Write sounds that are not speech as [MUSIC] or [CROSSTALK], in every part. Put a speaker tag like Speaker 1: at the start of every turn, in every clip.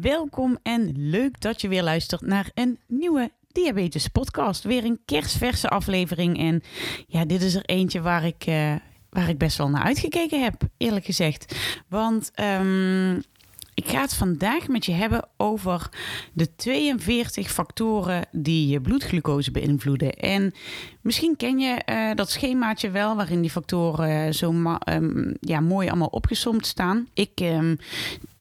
Speaker 1: Welkom en leuk dat je weer luistert naar een nieuwe Diabetes Podcast. Weer een kerstverse aflevering. En ja, dit is er eentje waar ik, uh, waar ik best wel naar uitgekeken heb, eerlijk gezegd. Want um, ik ga het vandaag met je hebben over de 42 factoren die je bloedglucose beïnvloeden. En misschien ken je uh, dat schemaatje wel, waarin die factoren zo um, ja, mooi allemaal opgesomd staan. Ik um,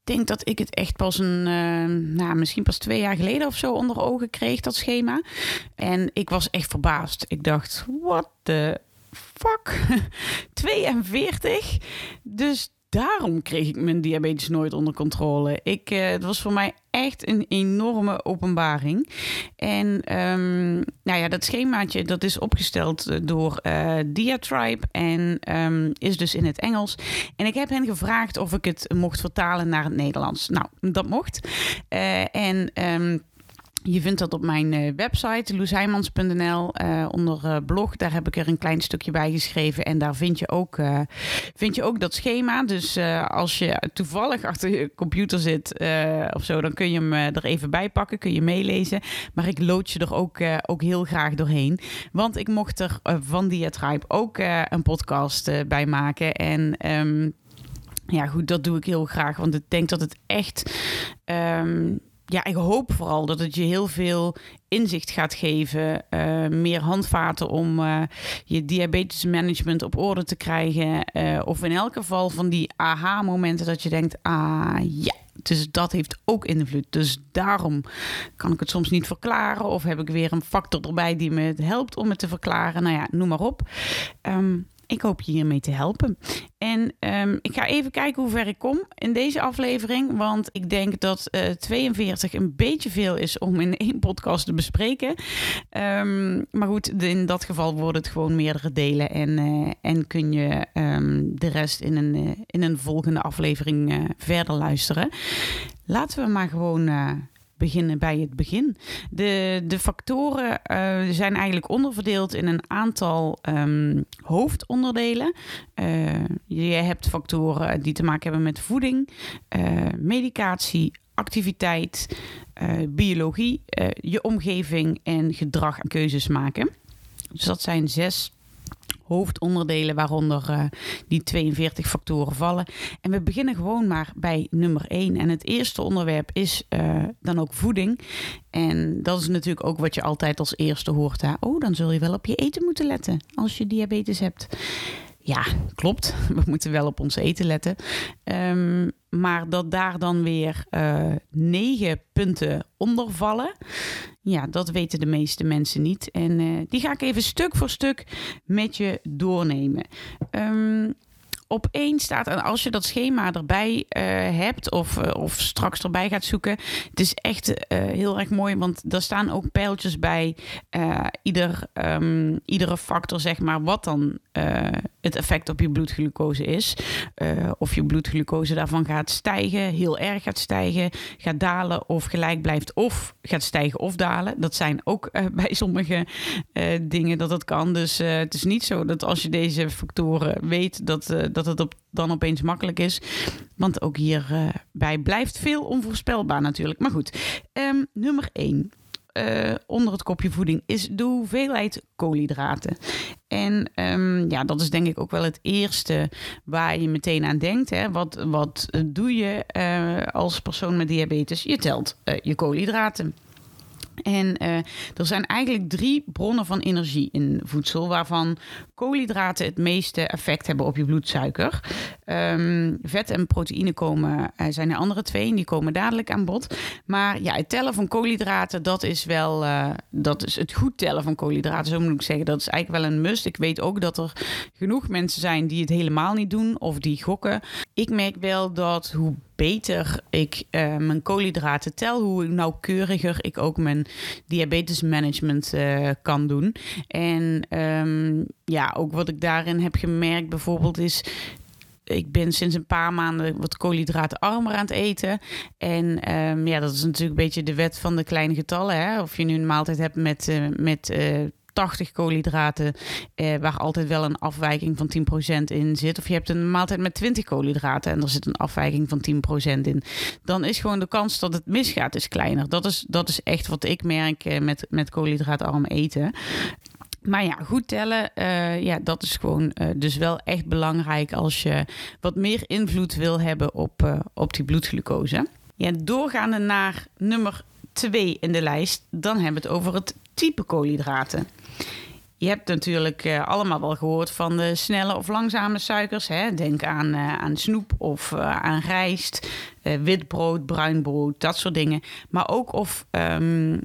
Speaker 1: denk dat ik het echt pas een, uh, nou, misschien pas twee jaar geleden of zo onder ogen kreeg, dat schema. En ik was echt verbaasd. Ik dacht, what the fuck? [LAUGHS] 42? Dus daarom kreeg ik mijn diabetes nooit onder controle. Ik, uh, het was voor mij echt een enorme openbaring. En um, nou ja, dat schemaatje dat is opgesteld door uh, Diatribe en um, is dus in het Engels. En ik heb hen gevraagd of ik het mocht vertalen naar het Nederlands. Nou, dat mocht. En um, je vindt dat op mijn uh, website, loesheimans.nl, uh, onder uh, blog. Daar heb ik er een klein stukje bij geschreven. En daar vind je ook, vind je ook dat schema. Dus als je toevallig achter je computer zit of zo, dan kun je hem er even bij pakken. Kun je meelezen. Maar ik lood je er ook, ook heel graag doorheen. Want ik mocht er van Diatribe ook een podcast bij maken. En... Um, ja, goed, dat doe ik heel graag. Want ik denk dat het echt. Um, ja, ik hoop vooral dat het je heel veel inzicht gaat geven. Uh, meer handvaten om uh, je diabetesmanagement op orde te krijgen. Uh, of in elk geval van die aha-momenten dat je denkt: ah ja. Dus dat heeft ook invloed. Dus daarom kan ik het soms niet verklaren. Of heb ik weer een factor erbij die me helpt om het te verklaren. Nou ja, noem maar op. Um, ik hoop je hiermee te helpen. En um, ik ga even kijken hoe ver ik kom in deze aflevering. Want ik denk dat uh, 42 een beetje veel is om in één podcast te bespreken. Um, maar goed, in dat geval worden het gewoon meerdere delen. En, uh, en kun je um, de rest in een, uh, in een volgende aflevering verder luisteren. Laten we maar gewoon beginnen bij het begin. De, de factoren uh, zijn eigenlijk onderverdeeld in een aantal um, hoofdonderdelen. Uh, je hebt factoren die te maken hebben met voeding, uh, medicatie, activiteit, biologie, je omgeving en gedrag en keuzes maken. Dus dat zijn zes hoofdonderdelen waaronder uh, die 42 factoren vallen. En we beginnen gewoon maar bij nummer 1. En het eerste onderwerp is uh, dan ook voeding. En dat is natuurlijk ook wat je altijd als eerste hoort. Hè? Oh, dan zul je wel op je eten moeten letten als je diabetes hebt. Ja, klopt. [LAUGHS] We moeten wel op ons eten letten. Um, maar dat daar dan weer uh, negen punten onder vallen. Ja, dat weten de meeste mensen niet. En uh, die ga ik even stuk voor stuk met je doornemen. Um, op één staat, en als je dat schema erbij uh, hebt of, of straks erbij gaat zoeken, het is echt heel erg mooi, want daar staan ook pijltjes bij ieder, um, iedere factor, zeg maar, wat dan het effect op je bloedglucose is. of je bloedglucose daarvan gaat stijgen, heel erg gaat stijgen, gaat dalen of gelijk blijft of gaat stijgen of dalen. Dat zijn ook [LAUGHS] bij sommige dingen dat dat kan. Dus het is niet zo dat als je deze factoren weet, dat dat het dan opeens makkelijk is. Want ook hierbij blijft veel onvoorspelbaar natuurlijk. Maar goed, um, nummer 1. Uh, onder het kopje voeding is de hoeveelheid koolhydraten. En um, ja, dat is denk ik ook wel het eerste waar je meteen aan denkt. Hè. Wat, wat doe je uh, als persoon met diabetes? Je telt uh, je koolhydraten. En uh, er zijn eigenlijk drie bronnen van energie in voedsel, waarvan koolhydraten het meeste effect hebben op je bloedsuiker. Um, vet en proteïne komen, uh, zijn er andere twee, en die komen dadelijk aan bod. Maar ja, het tellen van koolhydraten, dat is wel, uh, dat is het goed tellen van koolhydraten, zo moet ik zeggen. Dat is eigenlijk wel een must. Ik weet ook dat er genoeg mensen zijn die het helemaal niet doen of die gokken. Ik merk wel dat hoe beter ik uh, mijn koolhydraten tel, hoe nauwkeuriger ik ook mijn diabetesmanagement uh, kan doen. En um, ja, ook wat ik daarin heb gemerkt bijvoorbeeld is ik ben sinds een paar maanden wat koolhydratenarmer aan het eten. En um, ja, dat is natuurlijk een beetje de wet van de kleine getallen. Hè? Of je nu een maaltijd hebt met, uh, met 80 koolhydraten, eh, waar altijd wel een afwijking van 10% in zit. Of je hebt een maaltijd met 20 koolhydraten en er zit een afwijking van 10% in. Dan is gewoon de kans dat het misgaat is kleiner. Dat is, dat is echt wat ik merk eh, met, met koolhydraatarm eten. Maar ja, goed tellen, uh, ja, dat is gewoon uh, dus wel echt belangrijk als je wat meer invloed wil hebben op, op die bloedglucose. Ja, doorgaande naar nummer 2 in de lijst, dan hebben we het over het type koolhydraten. Je hebt natuurlijk uh, allemaal wel gehoord van de snelle of langzame suikers. Hè? Denk aan, uh, aan snoep of uh, aan rijst, wit brood, bruin brood, dat soort dingen. Maar ook of um,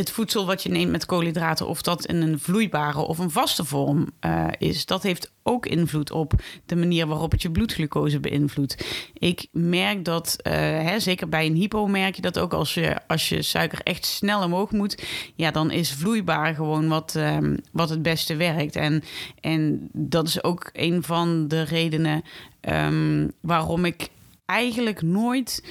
Speaker 1: het voedsel wat je neemt met koolhydraten, of dat in een vloeibare of een vaste vorm uh, is, dat heeft ook invloed op de manier waarop het je bloedglucose beïnvloedt. Ik merk dat, uh, hè, zeker bij een hypo merk je dat ook als je, als je suiker echt snel omhoog moet, ja, dan is vloeibaar gewoon wat, um, wat het beste werkt. En, en dat is ook een van de redenen um, waarom ik eigenlijk nooit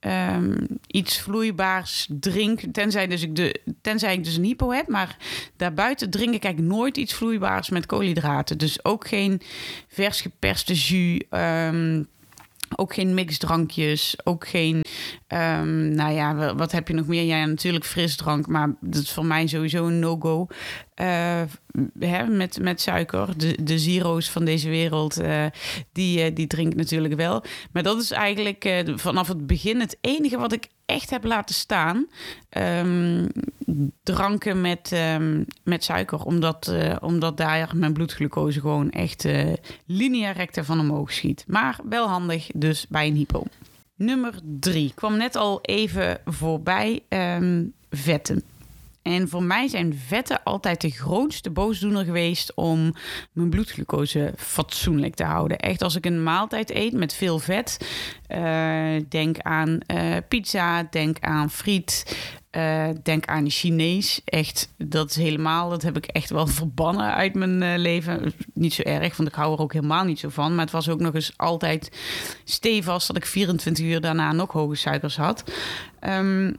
Speaker 1: um, iets vloeibaars drink. Tenzij, dus ik de, tenzij ik dus een hypo heb. Maar daarbuiten drink ik eigenlijk nooit iets vloeibaars met koolhydraten. Dus ook geen vers geperste jus. Um, ook geen mixdrankjes, ook geen, um, nou ja, wat heb je nog meer? Ja, natuurlijk frisdrank, maar dat is voor mij sowieso een no-go. Uh, met, met suiker, de, de zero's van deze wereld, uh, die, uh, die drink ik natuurlijk wel. Maar dat is eigenlijk vanaf het begin het enige wat ik echt heb laten staan. Um, dranken met, um, met suiker. Omdat, uh, omdat daar mijn bloedglucose gewoon echt uh, linea van omhoog schiet. Maar wel handig dus bij een hypo. Nummer drie kwam net al even voorbij. Um, vetten. En voor mij zijn vetten altijd de grootste boosdoener geweest om mijn bloedglucose fatsoenlijk te houden. Echt als ik een maaltijd eet met veel vet, uh, denk aan uh, pizza, denk aan friet, uh, denk aan Chinees. Echt, dat is helemaal, dat heb ik echt wel [LAUGHS] verbannen uit mijn leven. Niet zo erg, want ik hou er ook helemaal niet zo van. Maar het was ook nog eens altijd stevast dat ik 24 uur daarna nog hoge suikers had. Um,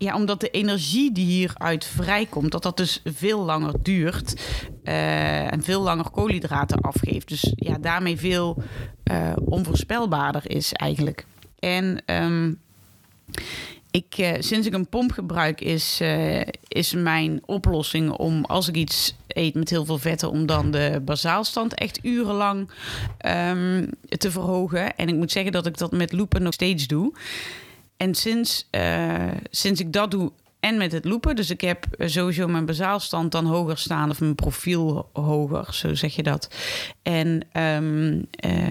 Speaker 1: ja, omdat de energie die hieruit vrijkomt, dat dat dus veel langer duurt uh, en veel langer koolhydraten afgeeft. Dus ja, daarmee veel uh, onvoorspelbaarder is eigenlijk. En um, ik, uh, sinds ik een pomp gebruik, is, is mijn oplossing om als ik iets eet met heel veel vetten, om dan de basaalstand echt urenlang um, te verhogen. En ik moet zeggen dat ik dat met loepen nog steeds doe. En sinds, uh, sinds ik dat doe en met het loepen, dus ik heb sowieso mijn basaalstand dan hoger staan of mijn profiel hoger, zo zeg je dat. En, um, uh,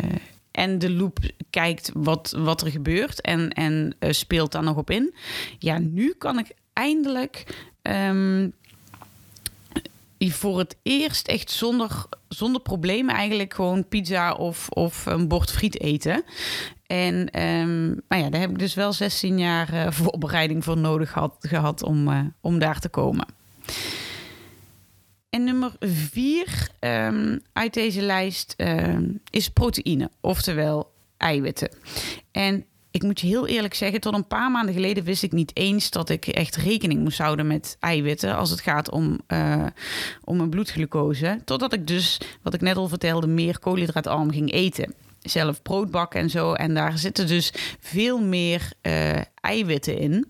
Speaker 1: en de loop kijkt wat, wat er gebeurt en, en speelt daar nog op in. Ja, nu kan ik eindelijk um, voor het eerst echt zonder, zonder problemen eigenlijk gewoon pizza of, of een bord friet eten. En um, maar ja, daar heb ik dus wel 16 jaar uh, voorbereiding voor nodig had, gehad om, uh, om daar te komen. En nummer vier um, uit deze lijst um, is proteïne, oftewel eiwitten. En ik moet je heel eerlijk zeggen, tot een paar maanden geleden wist ik niet eens dat ik echt rekening moest houden met eiwitten als het gaat om, uh, om mijn bloedglucose. Totdat ik dus, wat ik net al vertelde, meer koolhydraatarm ging eten zelf brood bakken en zo. En daar zitten dus veel meer uh, eiwitten in.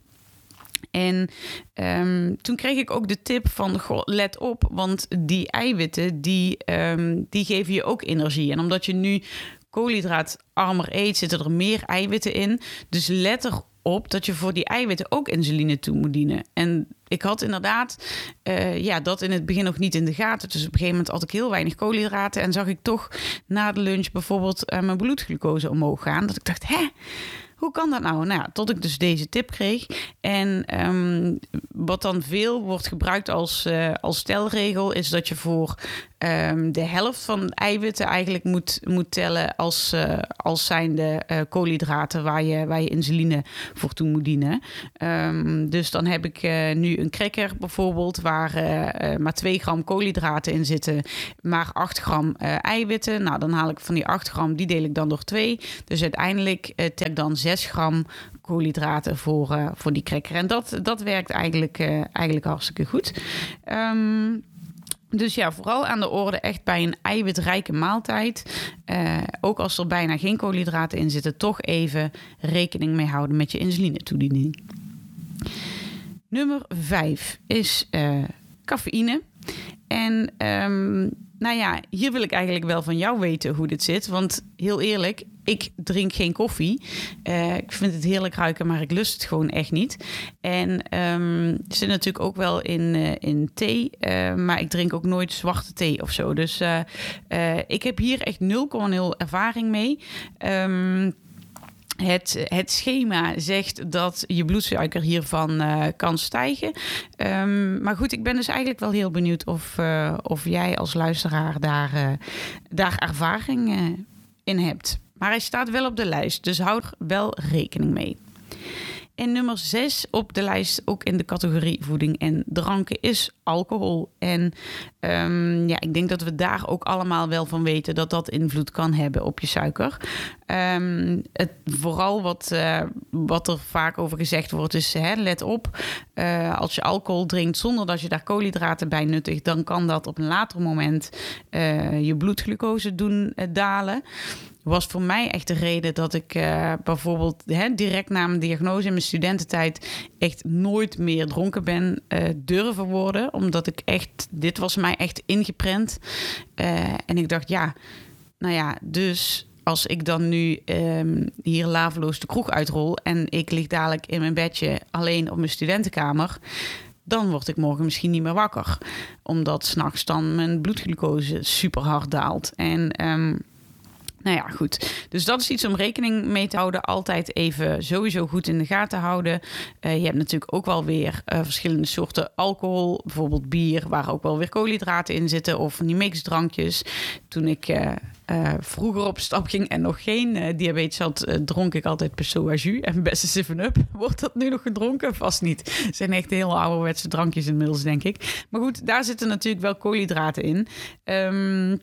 Speaker 1: En um, toen kreeg ik ook de tip van, let op, want die eiwitten, die, um, die geven je ook energie. En omdat je nu koolhydraatarmer eet, zitten er meer eiwitten in. Dus let dat je voor die eiwitten ook insuline toe moet dienen. En ik had inderdaad uh, ja, dat in het begin nog niet in de gaten. Dus op een gegeven moment had ik heel weinig koolhydraten. En zag ik toch na de lunch bijvoorbeeld uh, mijn bloedglucose omhoog gaan. Dat ik dacht, hè? Hoe kan dat nou? Nou tot ik dus deze tip kreeg. En um, wat dan veel wordt gebruikt als, uh, als stelregel, is dat je voor um, de helft van eiwitten eigenlijk moet, moet tellen als, uh, als zijnde uh, koolhydraten waar je, waar je insuline voor toe moet dienen. Um, dus dan heb ik nu een cracker bijvoorbeeld, waar maar 2 gram koolhydraten in zitten, maar 8 gram eiwitten. Nou, dan haal ik van die 8 gram, die deel ik dan door 2. Dus uiteindelijk tel dan 6 gram koolhydraten voor, uh, voor die cracker. En dat, dat werkt eigenlijk, uh, eigenlijk hartstikke goed. Um, dus ja, vooral aan de orde echt bij een eiwitrijke maaltijd. Uh, ook als er bijna geen koolhydraten in zitten, toch even rekening mee houden met je insuline-toediening. Nummer 5 is cafeïne. En um, nou ja, hier wil ik eigenlijk wel van jou weten hoe dit zit. Want heel eerlijk, ik drink geen koffie. Uh, ik vind het heerlijk ruiken, maar ik lust het gewoon echt niet. En um, zit natuurlijk ook wel in, uh, in thee, uh, maar ik drink ook nooit zwarte thee of zo. Dus ik heb hier echt 0,0 ervaring mee. Um, het, het, schema zegt dat je bloedsuiker hiervan kan stijgen. Um, maar goed, ik ben dus eigenlijk wel heel benieuwd of, of jij als luisteraar daar, daar ervaring in hebt. Maar hij staat wel op de lijst, dus houd er wel rekening mee. En nummer 6 op de lijst, ook in de categorie voeding en dranken, is alcohol. En um, ja, ik denk dat we daar ook allemaal wel van weten dat dat invloed kan hebben op je suiker. Um, het, vooral wat, uh, wat er vaak over gezegd wordt, is hè, let op. Uh, als je alcohol drinkt zonder dat je daar koolhydraten bij nuttigt, dan kan dat op een later moment uh, je bloedglucose doen dalen was voor mij echt de reden dat ik bijvoorbeeld hè, direct na mijn diagnose in mijn studententijd echt nooit meer dronken ben durven worden. Omdat ik echt, dit was mij echt ingeprent. En ik dacht, ja, nou ja, dus als ik dan nu um, hier laveloos de kroeg uitrol en ik lig dadelijk in mijn bedje alleen op mijn studentenkamer dan word ik morgen misschien niet meer wakker. Omdat s'nachts dan mijn bloedglucose super hard daalt. En um, nou ja, goed. Dus dat is iets om rekening mee te houden. Altijd even sowieso goed in de gaten houden. Uh, je hebt natuurlijk ook wel weer uh, verschillende soorten alcohol. Bijvoorbeeld bier, waar ook wel weer koolhydraten in zitten. Of die mixdrankjes. Toen ik uh, vroeger op stap ging en nog geen diabetes had, dronk ik altijd Pessoa jus en beste 7-up. [LAUGHS] Wordt dat nu nog gedronken? Vast niet. Het zijn echt heel ouderwetse drankjes inmiddels, denk ik. Maar goed, daar zitten natuurlijk wel koolhydraten in. Um,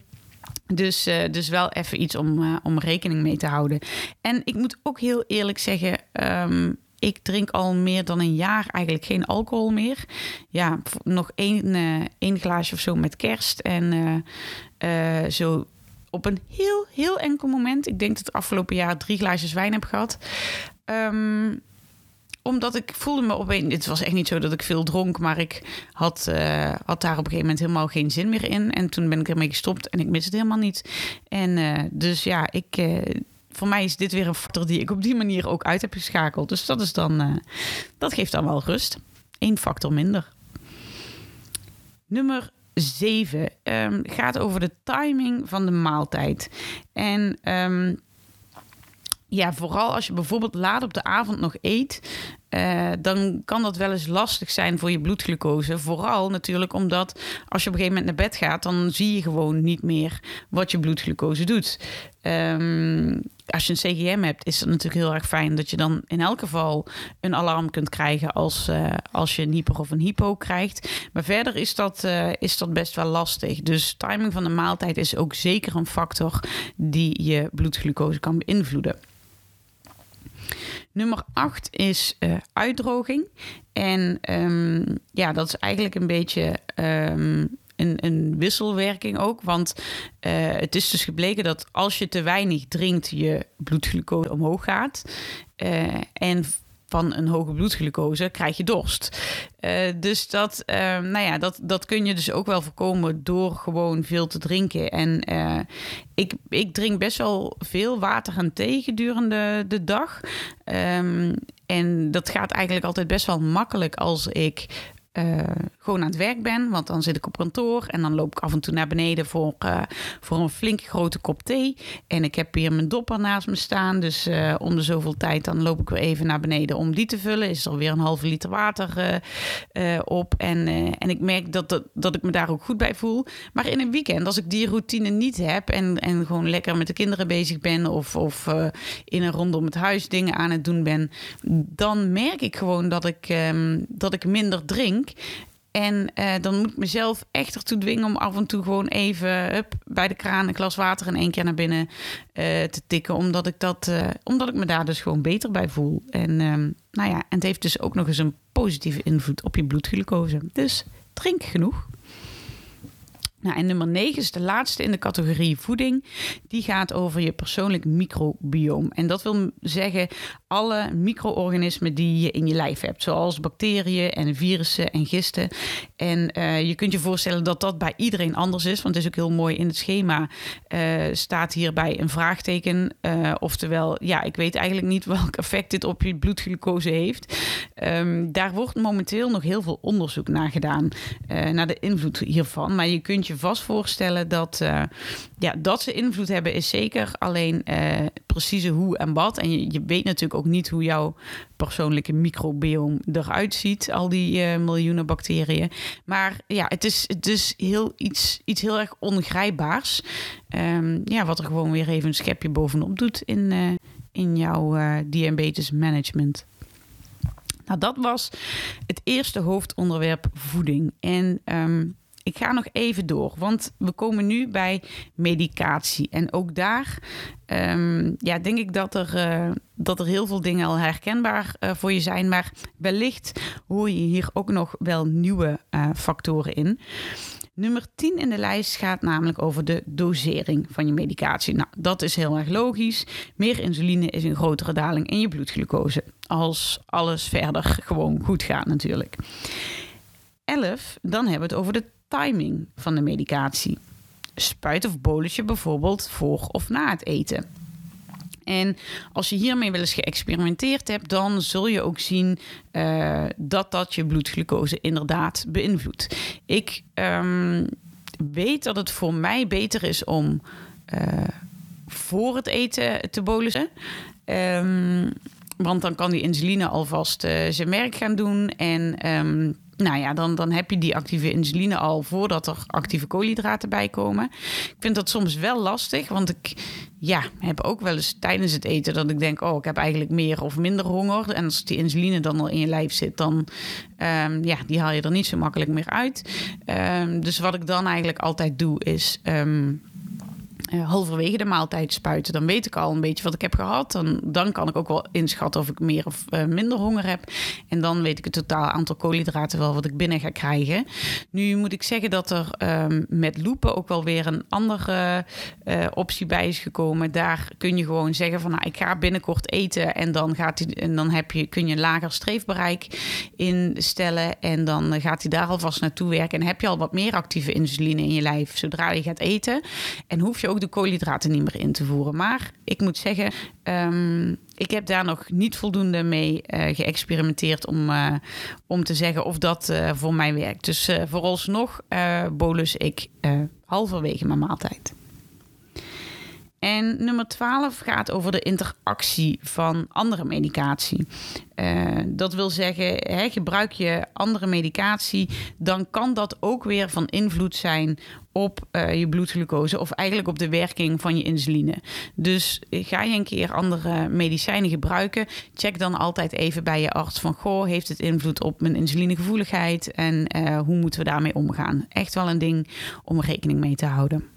Speaker 1: dus, uh, dus wel even iets om, uh, om rekening mee te houden. En ik moet ook heel eerlijk zeggen. Um, ik drink al meer dan een jaar eigenlijk geen alcohol meer. Ja, nog één, uh, één glaasje of zo met kerst. En zo op een heel, heel enkel moment. Ik denk dat het afgelopen jaar drie glaasjes wijn heb gehad. Um, omdat ik voelde me opeens... Het was echt niet zo dat ik veel dronk, maar ik had, uh, had daar op een gegeven moment helemaal geen zin meer in. En toen ben ik ermee gestopt en ik mis het helemaal niet. En uh, dus ja, ik... Uh, voor mij is dit weer een factor die ik op die manier ook uit heb geschakeld. Dus dat is dan... dat geeft dan wel rust. Eén factor minder. Nummer 7 um, ehm, gaat over de timing van de maaltijd. En um, ja, vooral als je bijvoorbeeld laat op de avond nog eet, uh, dan kan dat wel eens lastig zijn voor je bloedglucose. Vooral natuurlijk omdat als je op een gegeven moment naar bed gaat, dan zie je gewoon niet meer wat je bloedglucose doet. Um, als je een CGM hebt, is het natuurlijk heel erg fijn dat je dan in elk geval een alarm kunt krijgen als, uh, als je een hyper of een hypo krijgt. Maar verder is dat, uh, is dat best wel lastig. Dus timing van de maaltijd is ook zeker een factor die je bloedglucose kan beïnvloeden. Nummer 8 is uh, uitdroging. En um, ja, dat is eigenlijk een beetje um, een, een, wisselwerking ook. Want uh, het is dus gebleken dat als je te weinig drinkt, je bloedglucose omhoog gaat. Uh, en van een hoge bloedglucose krijg je dorst. Uh, dus dat, uh, nou ja, dat, dat kun je dus ook wel voorkomen door gewoon veel te drinken. En uh, ik, ik drink best wel veel water en thee gedurende de dag. Um, en dat gaat eigenlijk altijd best wel makkelijk als ik uh, gewoon aan het werk ben. Want dan zit ik op kantoor en dan loop ik af en toe naar beneden voor, uh, voor een flink grote kop thee. En ik heb hier mijn dopper naast me staan. Dus uh, om de zoveel tijd dan loop ik weer even naar beneden om die te vullen. Is er weer een halve liter water op. En, en ik merk dat, dat, dat ik me daar ook goed bij voel. Maar in een weekend, als ik die routine niet heb en, en gewoon lekker met de kinderen bezig ben of, of in een rondom het huis dingen aan het doen ben, dan merk ik gewoon dat ik, um, dat ik minder drink. En uh, dan moet ik mezelf echt ertoe dwingen om af en toe gewoon even hup, bij de kraan een glas water in één keer naar binnen uh, te tikken. Omdat ik, dat, uh, omdat ik me daar dus gewoon beter bij voel. En um, nou ja, en het heeft dus ook nog eens een positieve invloed op je bloedglucose. Dus drink genoeg. Nou, en nummer 9 is de laatste in de categorie voeding. Die gaat over je persoonlijk microbioom. En dat wil zeggen alle micro-organismen die je in je lijf hebt. Zoals bacteriën en virussen en gisten. En uh, je kunt je voorstellen dat dat bij iedereen anders is. Want het is ook heel mooi in het schema. Uh, staat hierbij een vraagteken. Uh, oftewel, ja, ik weet eigenlijk niet [LAUGHS] welk effect dit op je bloedglucose heeft. Um, daar wordt momenteel nog heel veel onderzoek naar gedaan. naar de invloed hiervan. Maar je kunt je vast voorstellen dat, uh, ja, dat ze invloed hebben, is zeker. Alleen uh, precieze hoe en wat. En je, je, weet natuurlijk ook niet hoe jouw persoonlijke microbiome eruit ziet. Al die uh, miljoenen bacteriën. Maar ja, het is, het is heel iets, iets heel erg ongrijpbaars. Um, ja, wat er gewoon weer even een schepje bovenop doet in, in jouw diabetes management. Nou, dat was het eerste hoofdonderwerp voeding. En um, ik ga nog even door, want we komen nu bij medicatie. En ook daar um, ja, denk ik dat er, uh, dat er heel veel dingen al herkenbaar uh, voor je zijn. Maar wellicht hoor je hier ook nog wel nieuwe uh, factoren in. Nummer 10 in de lijst gaat namelijk over de dosering van je medicatie. Nou, dat is heel erg logisch. Meer insuline is een grotere daling in je bloedglucose. Als alles verder gewoon goed gaat natuurlijk. 11, dan hebben we het over de timing van de medicatie. Spuit of bolletje bijvoorbeeld voor of na het eten. En als je hiermee wel eens geëxperimenteerd hebt, dan zul je ook zien uh, dat dat je bloedglucose inderdaad beïnvloedt. Ik um, weet dat het voor mij beter is om uh, voor het eten te bolussen. Um, want dan kan die insuline alvast uh, zijn werk gaan doen. En um, nou ja, dan, dan heb je die actieve insuline al voordat er actieve koolhydraten bij komen. Ik vind dat soms wel lastig, want ik ja, heb ook wel eens tijdens het eten dat ik denk: oh, ik heb eigenlijk meer of minder honger. En als die insuline dan al in je lijf zit, dan um, ja, die haal je er niet zo makkelijk meer uit. Um, dus wat ik dan eigenlijk altijd doe, is. Um, uh, halverwege de maaltijd spuiten. Dan weet ik al een beetje wat ik heb gehad. Dan, dan kan ik ook wel inschatten of ik meer of uh, minder honger heb. En dan weet ik het totaal aantal koolhydraten wel wat ik binnen ga krijgen. Nu moet ik zeggen dat er um, met loepen ook wel weer een andere uh, optie bij is gekomen. Daar kun je gewoon zeggen van nou, ik ga binnenkort eten. En dan, gaat die, en dan heb je, kun je een lager streefbereik instellen. En dan gaat hij daar alvast naartoe werken. En heb je al wat meer actieve insuline in je lijf zodra je gaat eten. En hoef je ook de koolhydraten niet meer in te voeren. Maar ik moet zeggen, um, ik heb daar nog niet voldoende mee uh, geëxperimenteerd om, uh, om te zeggen of dat uh, voor mij werkt. Dus vooralsnog bolus ik halverwege mijn maaltijd. En nummer 12 gaat over de interactie van andere medicatie. Uh, dat wil zeggen, hè, gebruik je andere medicatie, dan kan dat ook weer van invloed zijn op uh, je bloedglucose of eigenlijk op de werking van je insuline. Dus ga je een keer andere medicijnen gebruiken, check dan altijd even bij je arts van goh, heeft het invloed op mijn insulinegevoeligheid en hoe moeten we daarmee omgaan? Echt wel een ding om rekening mee te houden.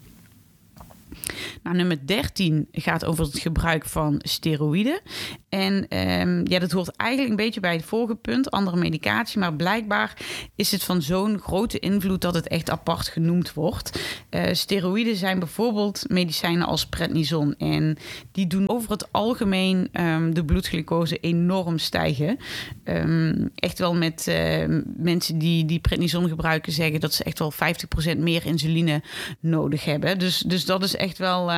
Speaker 1: Nou, nummer 13 gaat over het gebruik van steroïden. En um, ja, dat hoort eigenlijk een beetje bij het vorige punt, andere medicatie. Maar blijkbaar is het van zo'n grote invloed dat het echt apart genoemd wordt. Uh, steroïden zijn bijvoorbeeld medicijnen als prednison. En die doen over het algemeen um, de bloedglucose enorm stijgen. Um, echt wel met mensen die, die prednison gebruiken zeggen dat ze echt wel 50% meer insuline nodig hebben. Dus, dus dat is echt wel,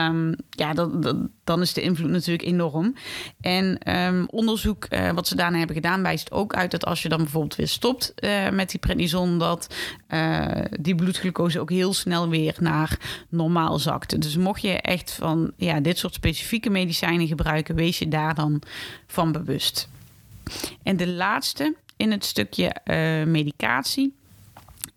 Speaker 1: ja, dat, dan is de invloed natuurlijk enorm. En ehm, onderzoek uh, wat ze daarna hebben gedaan wijst ook uit dat als je dan bijvoorbeeld weer stopt uh, met die prednison, dat uh, die bloedglucose ook heel snel weer naar normaal zakt. Dus mocht je echt van ja, dit soort specifieke medicijnen gebruiken, wees je daar dan van bewust. En de laatste in het stukje medicatie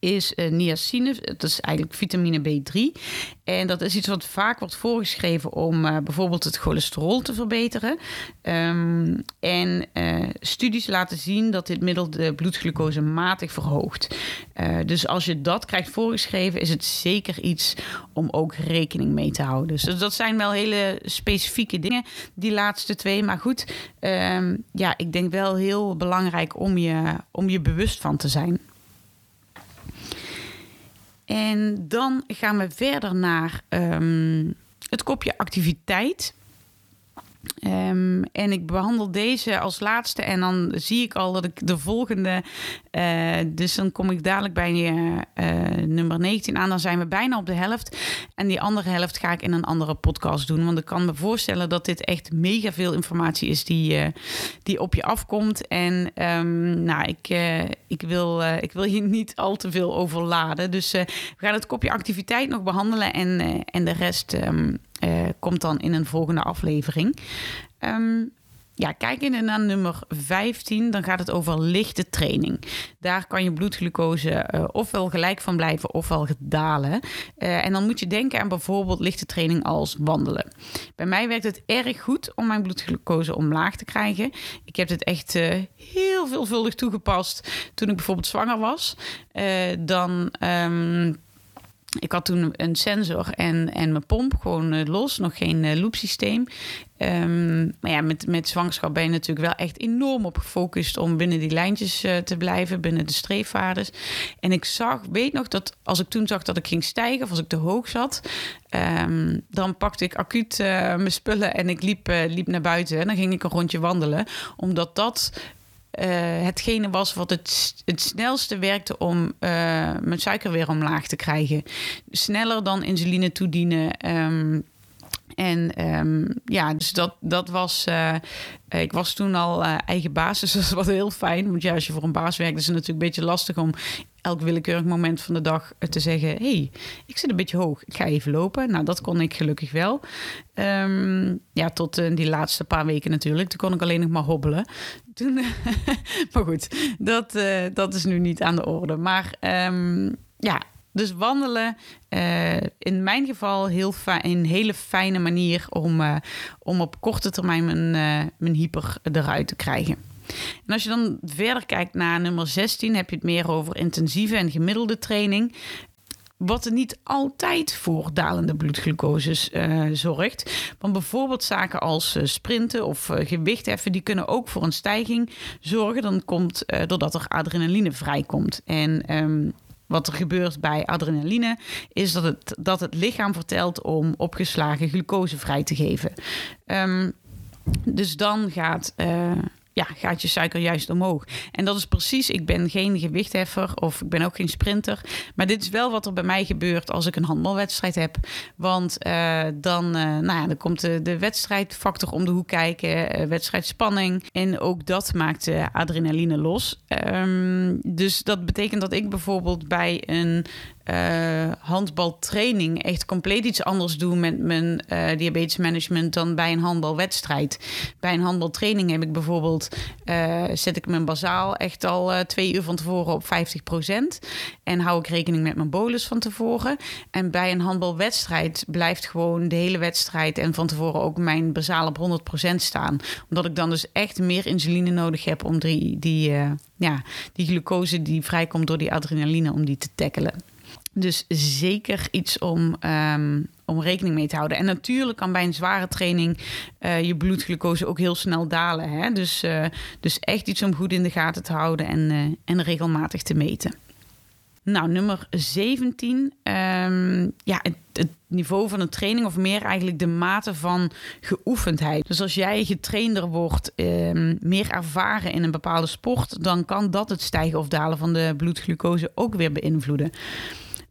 Speaker 1: is uh, niacine. Dat is eigenlijk vitamine B3. En dat is iets wat vaak wordt voorgeschreven om uh, bijvoorbeeld het cholesterol te verbeteren. Um, en uh, studies laten zien dat dit middel de bloedglucose matig verhoogt. dus als je dat krijgt voorgeschreven, is het zeker iets om ook rekening mee te houden. Dus dat zijn wel hele specifieke dingen, die laatste twee. Maar goed, um, ja, ik denk wel heel belangrijk om je, om je bewust van te zijn. En dan gaan we verder naar um, het kopje activiteit. Um, en ik behandel deze als laatste en dan zie ik al dat ik de volgende, uh, dus dan kom ik dadelijk bij uh, nummer 19 aan. Dan zijn we bijna op de helft. En die andere helft ga ik in een andere podcast doen. Want ik kan me voorstellen dat dit echt mega veel informatie is die, die op je afkomt. En um, nou, ik, ik, wil, ik wil hier [LAUGHS] niet al te veel overladen. Dus we gaan het kopje activiteit nog behandelen en, en de rest. Uh, komt dan in een volgende aflevering. Um, ja, kijk in naar nummer 15, dan gaat het over lichte training. Daar kan je bloedglucose uh, ofwel gelijk van blijven ofwel dalen. Uh, en dan moet je denken aan bijvoorbeeld lichte training als wandelen. Bij mij werkt het erg goed om mijn bloedglucose omlaag te krijgen. Ik heb dit echt heel veelvuldig toegepast toen ik bijvoorbeeld zwanger was. dan... Um, ik had toen een sensor en, en mijn pomp gewoon uh, los, nog geen uh, loopsysteem. Um, maar ja, met, met zwangerschap ben je natuurlijk wel echt enorm op gefocust om binnen die lijntjes uh, te blijven, binnen de streefwaardes. En ik zag, weet nog dat als ik toen zag dat ik ging stijgen of als ik te hoog zat, um, dan pakte ik acuut mijn spullen en ik liep, liep naar buiten en dan ging ik een rondje wandelen, omdat dat hetgene was wat het, het snelste werkte om uh, mijn suiker weer omlaag te krijgen. Sneller dan insuline toedienen. Um, en um, ja, dus dat, dat was. Uh, ik was toen al eigen baas, dus [LAUGHS] dat was heel fijn. Want ja, als je voor een baas werkt, is het natuurlijk een beetje lastig om elk willekeurig moment van de dag te zeggen: hey, ik zit een beetje hoog, ik ga even lopen. Nou, dat kon ik gelukkig wel. Um, ja, tot die laatste paar weken natuurlijk. Toen kon ik alleen nog maar hobbelen. [LAUGHS] Maar goed, dat, dat is nu niet aan de orde. Maar um, ja, dus wandelen, uh, in mijn geval heel een hele fijne manier om, om op korte termijn mijn, mijn hyper eruit te krijgen. En als je dan verder kijkt naar nummer 16, heb je het meer over intensieve en gemiddelde training. Wat er niet altijd voor dalende bloedglucoses uh, zorgt. Want bijvoorbeeld zaken als uh, sprinten of uh, gewichtheffen, die kunnen ook voor een stijging zorgen. Dan komt doordat er adrenaline vrijkomt. En um, wat er gebeurt bij adrenaline is dat het, dat het lichaam vertelt om opgeslagen glucose vrij te geven. Um, dus dan gaat ja, gaat je suiker juist omhoog. En dat is precies, ik ben geen gewichtheffer of ik ben ook geen sprinter. Maar dit is wel wat er bij mij gebeurt als ik een handbalwedstrijd heb. Want uh, dan, uh, nou ja, dan komt de, de wedstrijdfactor om de hoek kijken, uh, wedstrijdspanning. En ook dat maakt adrenaline los. Um, dus dat betekent dat ik bijvoorbeeld bij een uh, handbaltraining echt compleet iets anders doe met mijn uh, diabetesmanagement dan bij een handbalwedstrijd. Bij een handbaltraining heb ik bijvoorbeeld, uh, zet ik mijn bazaal echt al twee uur van tevoren op 50% en hou ik rekening met mijn bolus van tevoren. En bij een handbalwedstrijd blijft gewoon de hele wedstrijd en van tevoren ook mijn bazaal op 100% staan. Omdat ik dan dus echt meer insuline nodig heb om die, die, ja, die glucose die vrijkomt door die adrenaline, om die te tackelen. Dus zeker iets om, um, om rekening mee te houden. En natuurlijk kan bij een zware training uh, je bloedglucose ook heel snel dalen. Hè? Dus, uh, dus echt iets om goed in de gaten te houden en, uh, en regelmatig te meten. Nou, nummer 17. Um, ehm, ja, het, niveau van een training, of meer eigenlijk de mate van geoefendheid. Dus als jij getrainder wordt, um, meer ervaren in een bepaalde sport, dan kan dat het stijgen of dalen van de bloedglucose ook weer beïnvloeden.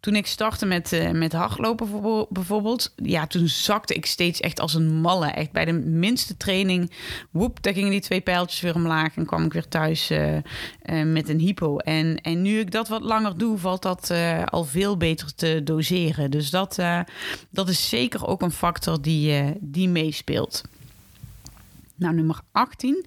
Speaker 1: Toen ik startte met, uh, met hardlopen bijvoorbeeld, ja, toen zakte ik steeds echt als een malle. Echt bij de minste training, woep, daar gingen die twee pijltjes weer omlaag en kwam ik weer thuis uh, uh, met een hypo. En, en nu ik dat wat langer doe, valt dat al veel beter te doseren. Dus dat, dat is zeker ook een factor die, die meespeelt. Nou, nummer 18.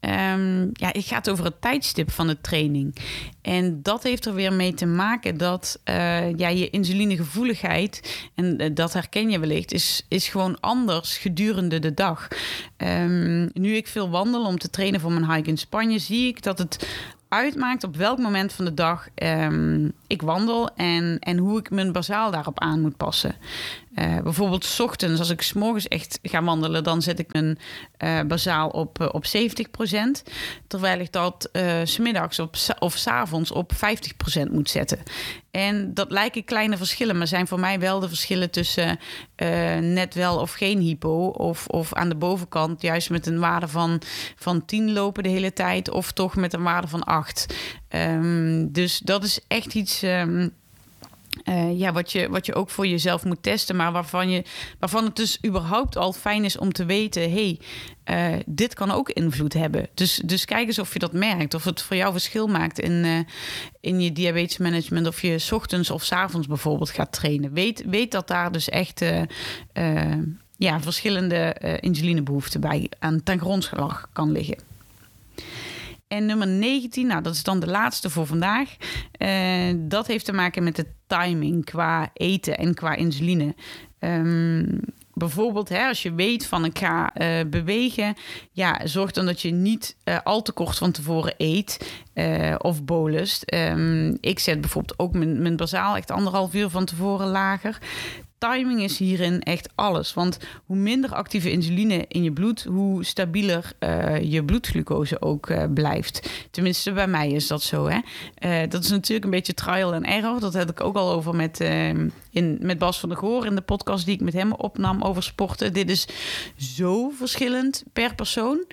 Speaker 1: Um, ja, het gaat over het tijdstip van de training. En dat heeft er weer mee te maken dat uh, ja, je insulinegevoeligheid, en uh, dat herken je wellicht, is, is gewoon anders gedurende de dag. Um, nu ik veel wandel om te trainen voor mijn hike in Spanje, zie ik dat het uitmaakt op welk moment van de dag um, ik wandel en, en hoe ik mijn bazaal daarop aan moet passen. Uh, bijvoorbeeld s ochtends, als ik s morgens echt ga wandelen, dan zet ik mijn uh, bazaal op, uh, op 70%. Terwijl ik dat s middags op, of s avonds op 50% moet zetten. En dat lijken kleine verschillen, maar zijn voor mij wel de verschillen tussen net wel of geen hypo. Of, of aan de bovenkant juist met een waarde van, van 10 lopen de hele tijd, of toch met een waarde van 8. Um, ehm, dus dat is echt iets. Um, uh, ja, wat, je, wat je ook voor jezelf moet testen, maar waarvan, je, waarvan het dus überhaupt al fijn is om te weten: hey, uh, dit kan ook invloed hebben. Dus, dus kijk eens of je dat merkt, of het voor jou verschil maakt in, uh, in je diabetesmanagement, of je ochtends of avonds bijvoorbeeld gaat trainen. Weet, weet dat daar dus echt ja, verschillende insulinebehoeften bij aan ten grondslag kan liggen. En nummer 19, nou dat is dan de laatste voor vandaag. Uh, dat heeft te maken met de timing qua eten en qua insuline. Um, bijvoorbeeld, hè, als je weet van ik ga uh, bewegen, ja, zorg dan dat je niet uh, al te kort van tevoren eet of bolust. Um, ik zet bijvoorbeeld ook mijn, mijn bazaal echt anderhalf uur van tevoren lager timing is hierin echt alles. Want hoe minder actieve insuline in je bloed, hoe stabieler uh, je bloedglucose ook uh, blijft. Tenminste, bij mij is dat zo. Hè? Uh, dat is natuurlijk een beetje trial and error. Dat heb ik ook al over met, ehm, in, met Bas van der Goor in de podcast die ik met hem opnam over sporten. Dit is zo verschillend per persoon.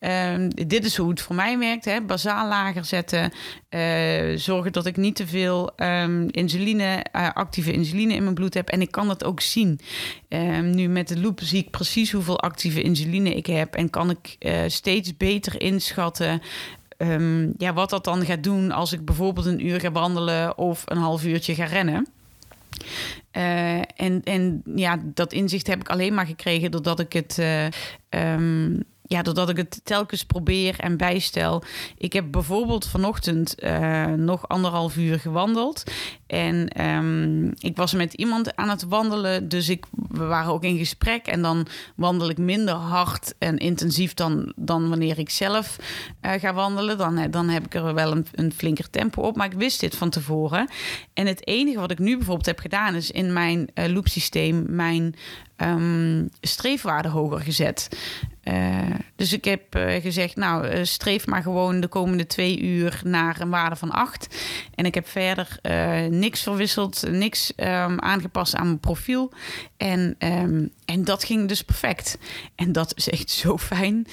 Speaker 1: Um, dit is hoe het voor mij werkt. Hè? Bazaal lager zetten. Uh, zorgen dat ik niet te veel um, insuline, uh, actieve insuline in mijn bloed heb. En ik kan dat ook zien. Um, nu met de loop zie ik precies hoeveel actieve insuline ik heb. En kan ik uh, steeds beter inschatten. Ja, wat dat dan gaat doen als ik bijvoorbeeld een uur ga wandelen of een half uurtje ga rennen. Uh, en, en ja, dat inzicht heb ik alleen maar gekregen doordat ik het. Uh, um, ja, doordat ik het telkens probeer en bijstel. Ik heb bijvoorbeeld vanochtend uh, nog anderhalf uur gewandeld. En um, ik was met iemand aan het wandelen. Dus ik, we waren ook in gesprek. En dan wandel ik minder hard en intensief dan, dan wanneer ik zelf uh, ga wandelen. Dan, dan heb ik er wel een, een flinker tempo op. Maar ik wist dit van tevoren. En het enige wat ik nu bijvoorbeeld heb gedaan... is in mijn uh, loopsysteem mijn um, streefwaarde hoger gezet. Dus ik heb gezegd, nou, streef maar gewoon de komende twee uur naar een waarde van 8. En ik heb verder niks verwisseld, niks um, aangepast aan mijn profiel. En, um, en dat ging dus perfect. En dat is echt zo fijn.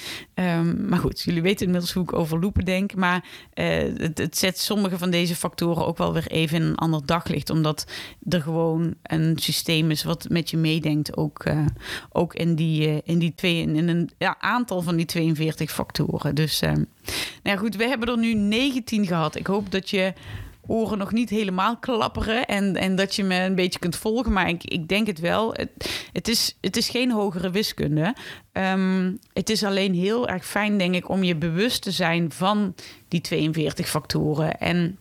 Speaker 1: maar goed, jullie weten inmiddels hoe ik over denk. Maar het, het, zet sommige van deze factoren ook wel weer even in een ander daglicht. Omdat er gewoon een systeem is wat met je meedenkt. Ook, ook in, die, in die twee, in een aantal van die 42 factoren. Dus uh, nou ja, goed, we hebben er nu 19 gehad. Ik hoop dat je oren nog niet helemaal klapperen en, en dat je me een beetje kunt volgen. Maar ik, ik denk het wel. Het, het, is, het is geen hogere wiskunde. Um, het is alleen heel erg fijn, denk ik, om je bewust te zijn van die 42 factoren. En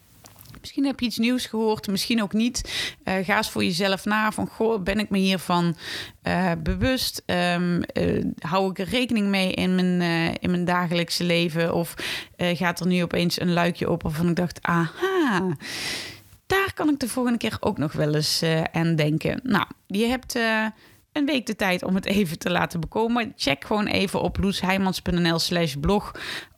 Speaker 1: Misschien heb je iets nieuws gehoord, misschien ook niet. Uh, ga eens voor jezelf na van, goh, ben ik me hiervan uh, bewust? Um, uh, hou ik er rekening mee in mijn, in mijn dagelijkse leven? Of gaat er nu opeens een luikje open waarvan ik dacht, aha... Daar kan ik de volgende keer ook nog wel eens aan denken. Nou, je hebt een week de tijd om het even te laten bekomen. Check gewoon even op loesheimans.nl slash blog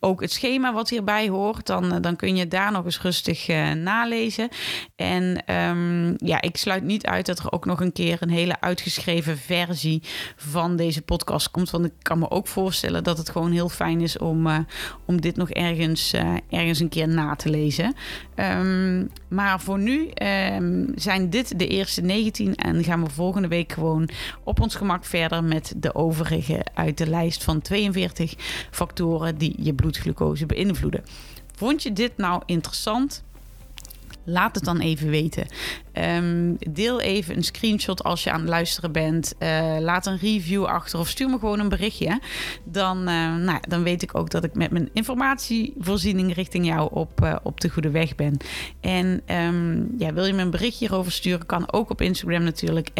Speaker 1: ook het schema wat hierbij hoort. Dan, dan kun je daar nog eens rustig nalezen. En ehm, ja, ik sluit niet uit dat er ook nog een keer een hele uitgeschreven versie van deze podcast komt. Want ik kan me ook voorstellen dat het gewoon heel fijn is om, om dit nog ergens, ergens een keer na te lezen. Um, maar voor nu um, zijn dit de eerste 19 en gaan we volgende week gewoon op ons gemak verder met de overige uit de lijst van 42 factoren die je bloedglucose beïnvloeden. Vond je dit nou interessant? Laat het dan even weten. Ehm, deel even een screenshot als je aan het luisteren bent. Uh, laat een review achter of stuur me gewoon een berichtje. Dan, uh, nou, dan weet ik ook dat ik met mijn informatievoorziening richting jou op, uh, op de goede weg ben. En um, ja, wil je me een berichtje hierover sturen? Kan ook op Instagram natuurlijk.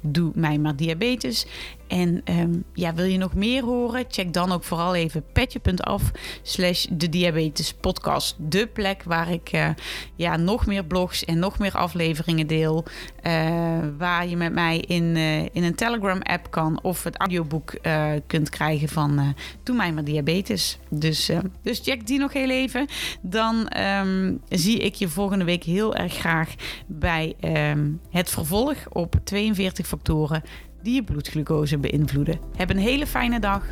Speaker 1: Doe mij maar diabetes. En um, ja, wil je nog meer horen? Check dan ook vooral even petje.af slash de diabetes podcast. De plek waar ik uh, ja, nog meer blogs en nog meer afleveringen deel. Uh, waar je met mij in, uh, in een Telegram app kan of het audioboek kunt krijgen van Doe mij maar diabetes. Dus, dus check die nog heel even. Dan um, zie ik je volgende week heel erg graag bij um, het vervolg op 42 factoren die je bloedglucose beïnvloeden. Heb een hele fijne dag.